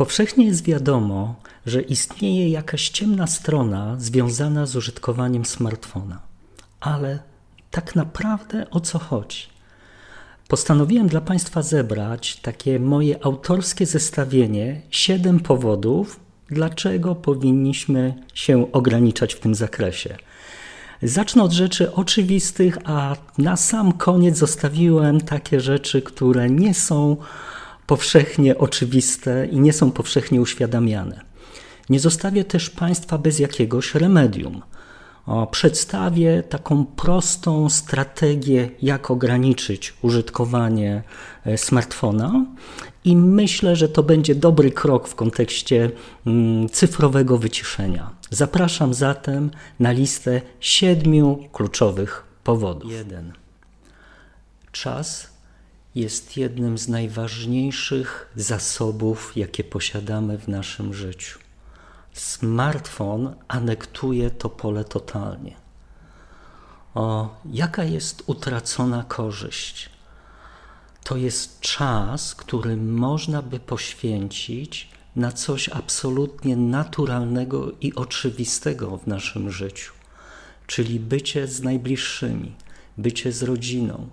Powszechnie jest wiadomo, że istnieje jakaś ciemna strona związana z użytkowaniem smartfona. Ale tak naprawdę o co chodzi? Postanowiłem dla Państwa zebrać takie moje autorskie zestawienie siedem powodów, dlaczego powinniśmy się ograniczać w tym zakresie. Zacznę od rzeczy oczywistych, a na sam koniec zostawiłem takie rzeczy, które nie są powszechnie oczywiste i nie są powszechnie uświadamiane. Nie zostawię też Państwa bez jakiegoś remedium. Przedstawię taką prostą strategię, jak ograniczyć użytkowanie e, smartfona, i myślę, że to będzie dobry krok w kontekście mm, cyfrowego wyciszenia. Zapraszam zatem na listę siedmiu kluczowych powodów. Jeden. Czas jest jednym z najważniejszych zasobów, jakie posiadamy w naszym życiu. Smartfon anektuje to pole totalnie. O, jaka jest utracona korzyść? To jest czas, który można by poświęcić na coś absolutnie naturalnego i oczywistego w naszym życiu, czyli bycie z najbliższymi, bycie z rodziną,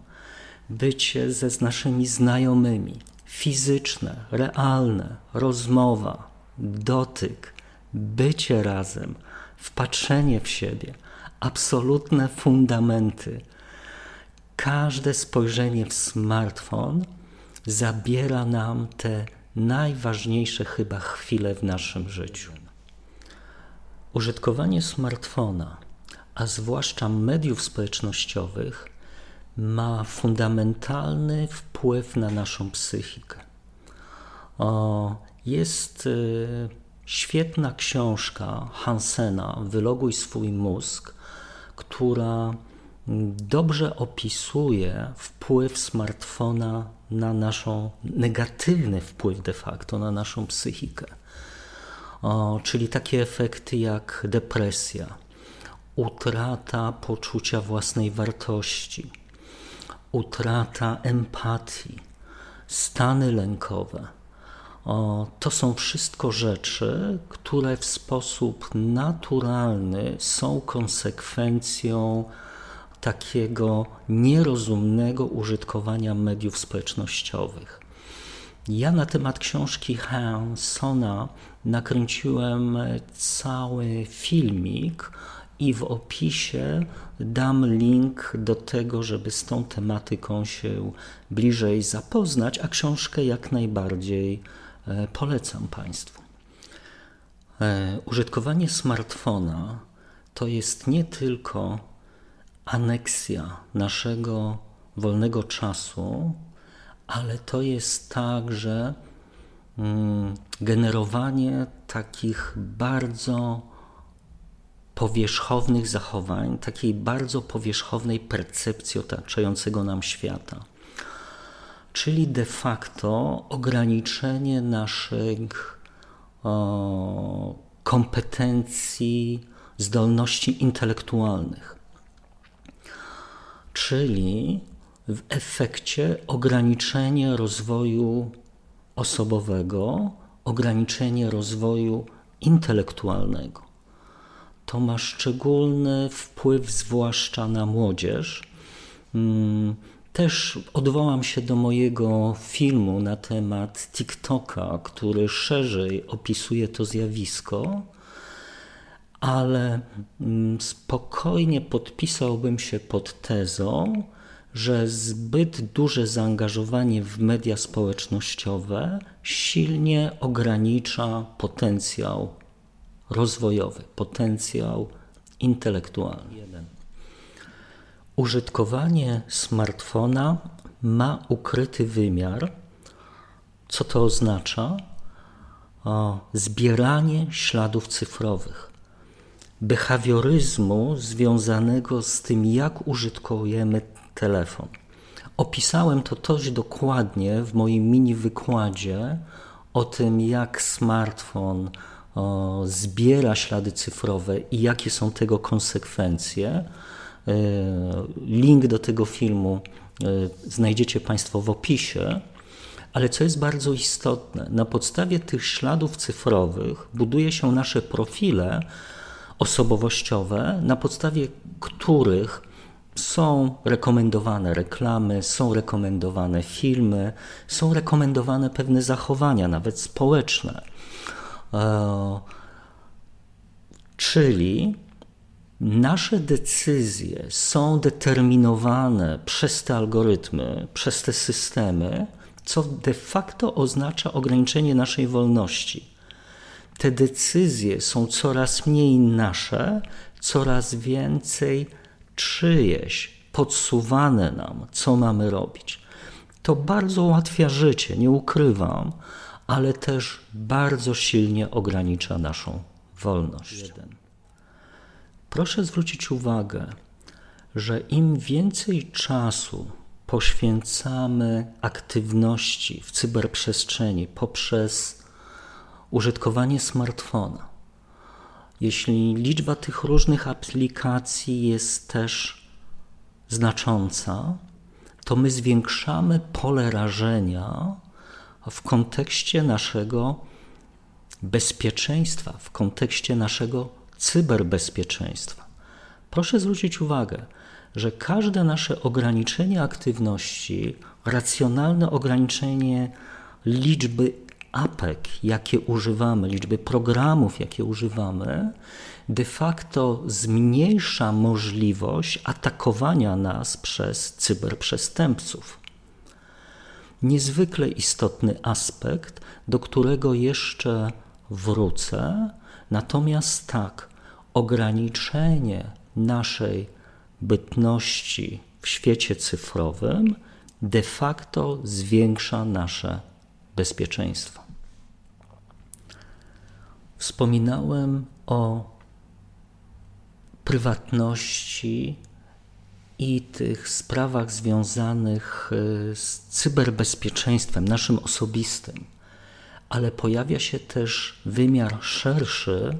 bycie ze z naszymi znajomymi, fizyczne, realne, rozmowa, dotyk, bycie razem, wpatrzenie w siebie, absolutne fundamenty. Każde spojrzenie w smartfon zabiera nam te najważniejsze chyba chwile w naszym życiu. Użytkowanie smartfona, a zwłaszcza mediów społecznościowych, ma fundamentalny wpływ na naszą psychikę. O, jest y, świetna książka Hansena Wyloguj swój mózg, która dobrze opisuje wpływ smartfona na naszą, negatywny wpływ de facto na naszą psychikę. O, czyli takie efekty jak depresja, utrata poczucia własnej wartości, utrata empatii, stany lękowe. O, to są wszystko rzeczy, które w sposób naturalny są konsekwencją takiego nierozumnego użytkowania mediów społecznościowych. Ja na temat książki Hansona nakręciłem cały filmik i w opisie dam link do tego, żeby z tą tematyką się bliżej zapoznać, a książkę jak najbardziej e, polecam Państwu. E, użytkowanie smartfona to jest nie tylko aneksja naszego wolnego czasu, ale to jest także mm, generowanie takich bardzo powierzchownych zachowań, takiej bardzo powierzchownej percepcji otaczającego nam świata. Czyli de facto ograniczenie naszych o, kompetencji, zdolności intelektualnych. Czyli w efekcie ograniczenie rozwoju osobowego, ograniczenie rozwoju intelektualnego to ma szczególny wpływ, zwłaszcza na młodzież. Mm, też odwołam się do mojego filmu na temat TikToka, który szerzej opisuje to zjawisko, ale mm, spokojnie podpisałbym się pod tezą, że zbyt duże zaangażowanie w media społecznościowe silnie ogranicza potencjał rozwojowy, potencjał intelektualny. Użytkowanie smartfona ma ukryty wymiar. Co to oznacza? O, zbieranie śladów cyfrowych, behawioryzmu związanego z tym, jak użytkujemy telefon. Opisałem to dość dokładnie w moim mini wykładzie o tym, jak smartfon zbiera ślady cyfrowe i jakie są tego konsekwencje. E, link do tego filmu e, znajdziecie Państwo w opisie, Ale co jest bardzo istotne, na podstawie tych śladów cyfrowych buduje się nasze profile osobowościowe, na podstawie których są rekomendowane reklamy, są rekomendowane filmy, są rekomendowane pewne zachowania, nawet społeczne. E, czyli nasze decyzje są determinowane przez te algorytmy, przez te systemy, co de facto oznacza ograniczenie naszej wolności. Te decyzje są coraz mniej nasze, coraz więcej czyjeś, podsuwane nam, co mamy robić. To bardzo ułatwia życie, nie ukrywam, ale też bardzo silnie ogranicza naszą wolność. Proszę zwrócić uwagę, że im więcej czasu poświęcamy aktywności w cyberprzestrzeni poprzez użytkowanie smartfona, jeśli liczba tych różnych aplikacji jest też znacząca, to my zwiększamy pole rażenia w kontekście naszego bezpieczeństwa, w kontekście naszego cyberbezpieczeństwa. Proszę zwrócić uwagę, że każde nasze ograniczenie aktywności, racjonalne ograniczenie liczby apek, jakie używamy, liczby programów, jakie używamy, de facto zmniejsza możliwość atakowania nas przez cyberprzestępców. Niezwykle istotny aspekt, do którego jeszcze wrócę, natomiast tak, ograniczenie naszej bytności w świecie cyfrowym de facto zwiększa nasze bezpieczeństwo. Wspominałem o prywatności i tych sprawach związanych e, z cyberbezpieczeństwem, naszym osobistym, ale pojawia się też wymiar szerszy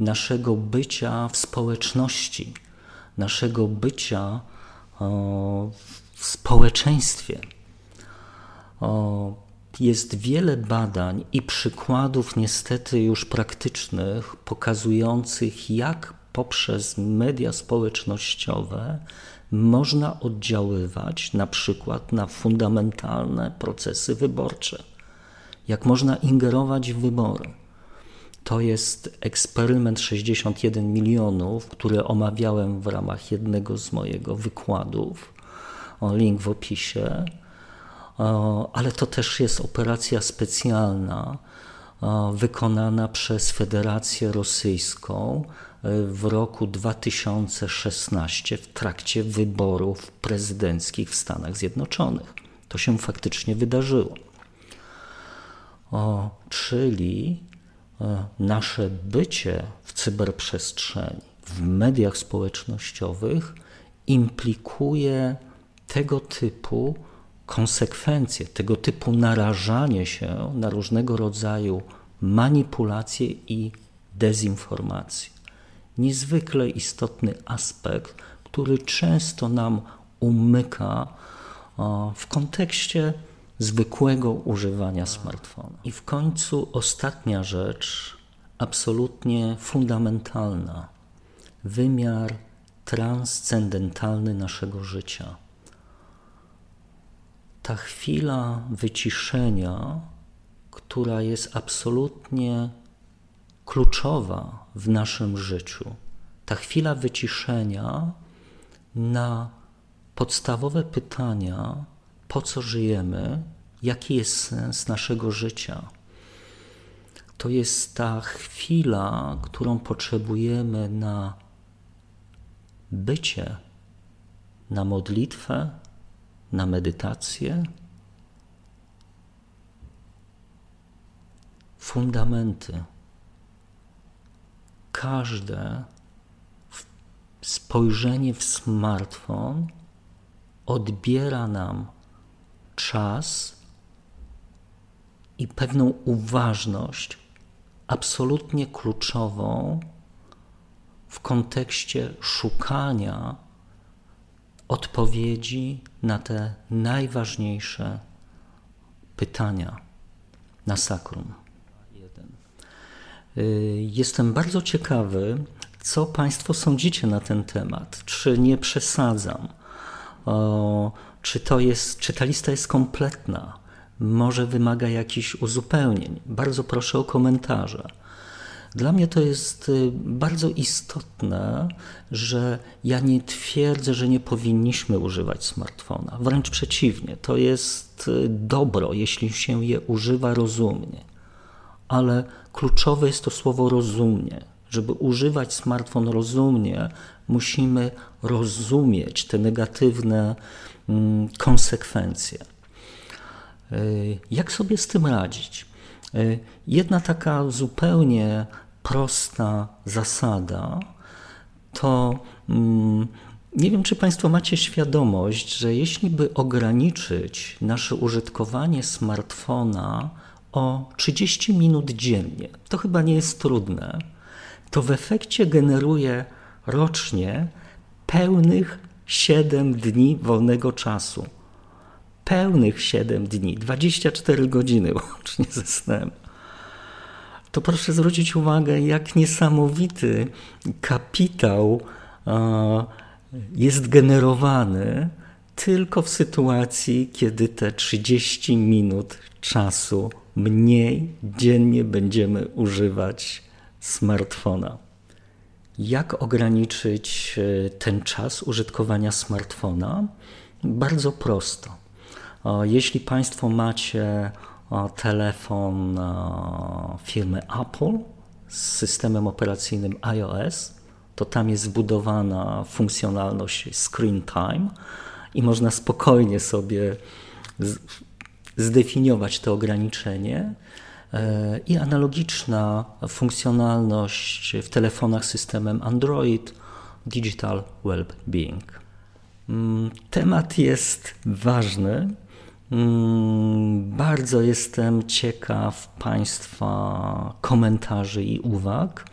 naszego bycia w społeczności, naszego bycia w społeczeństwie. Jest wiele badań i przykładów, niestety już praktycznych, pokazujących, jak poprzez media społecznościowe można oddziaływać na przykład na fundamentalne procesy wyborcze, jak można ingerować w wybory. To jest eksperyment 61 milionów, który omawiałem w ramach jednego z mojego wykładów. O, link w opisie ale to też jest operacja specjalna wykonana przez Federację Rosyjską w roku 2016 w trakcie wyborów prezydenckich w Stanach Zjednoczonych. To się faktycznie wydarzyło. O, czyli e, nasze bycie w cyberprzestrzeni, w mediach społecznościowych implikuje tego typu konsekwencje tego typu narażanie się na różnego rodzaju manipulacje i dezinformacje. Niezwykle istotny aspekt, który często nam umyka w kontekście zwykłego używania smartfona. I w końcu ostatnia rzecz, absolutnie fundamentalna wymiar transcendentalny naszego życia ta chwila wyciszenia, która jest absolutnie kluczowa w naszym życiu, ta chwila wyciszenia na podstawowe pytania, po co żyjemy, jaki jest sens naszego życia. To jest ta chwila, którą potrzebujemy na bycie, na modlitwę, na medytację, fundamenty. Każde spojrzenie w smartfon odbiera nam czas i pewną uważność absolutnie kluczową w kontekście szukania odpowiedzi na te najważniejsze pytania na sakrum. Y, jestem bardzo ciekawy, co Państwo sądzicie na ten temat. Czy nie przesadzam? O, czy, to jest, czy ta lista jest kompletna? Może wymaga jakichś uzupełnień? Bardzo proszę o komentarze. Dla mnie to jest y, bardzo istotne, że ja nie twierdzę, że nie powinniśmy używać smartfona. Wręcz przeciwnie, to jest y, dobro, jeśli się je używa rozumnie. Ale kluczowe jest to słowo rozumnie. Żeby używać smartfon rozumnie, musimy rozumieć te negatywne mm, konsekwencje. Y, jak sobie z tym radzić? Jedna taka zupełnie prosta zasada, to mm, nie wiem, czy Państwo macie świadomość, że jeśli by ograniczyć nasze użytkowanie smartfona o 30 minut dziennie, to chyba nie jest trudne, to w efekcie generuje rocznie pełnych 7 dni wolnego czasu. Pełnych 7 dni, 24 godziny łącznie ze snem. To proszę zwrócić uwagę, jak niesamowity kapitał jest generowany tylko w sytuacji, kiedy te 30 minut czasu mniej dziennie będziemy używać smartfona. Jak ograniczyć e, ten czas użytkowania smartfona? Bardzo prosto. Jeśli Państwo macie telefon firmy Apple z systemem operacyjnym iOS, to tam jest wbudowana funkcjonalność Screen Time i można spokojnie sobie zdefiniować to ograniczenie. E, I analogiczna funkcjonalność w telefonach systemem Android Digital Wellbeing. Mm, temat jest ważny, Mm, bardzo jestem ciekaw Państwa komentarzy i uwag.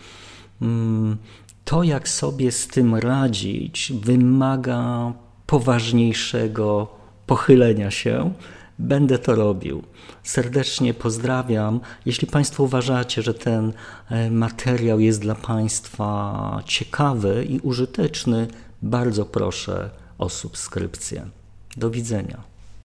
Mm, to, jak sobie z tym radzić, wymaga poważniejszego pochylenia się. Będę to robił. Serdecznie pozdrawiam. Jeśli Państwo uważacie, że ten e, materiał jest dla Państwa ciekawy i użyteczny, bardzo proszę o subskrypcję. Do widzenia.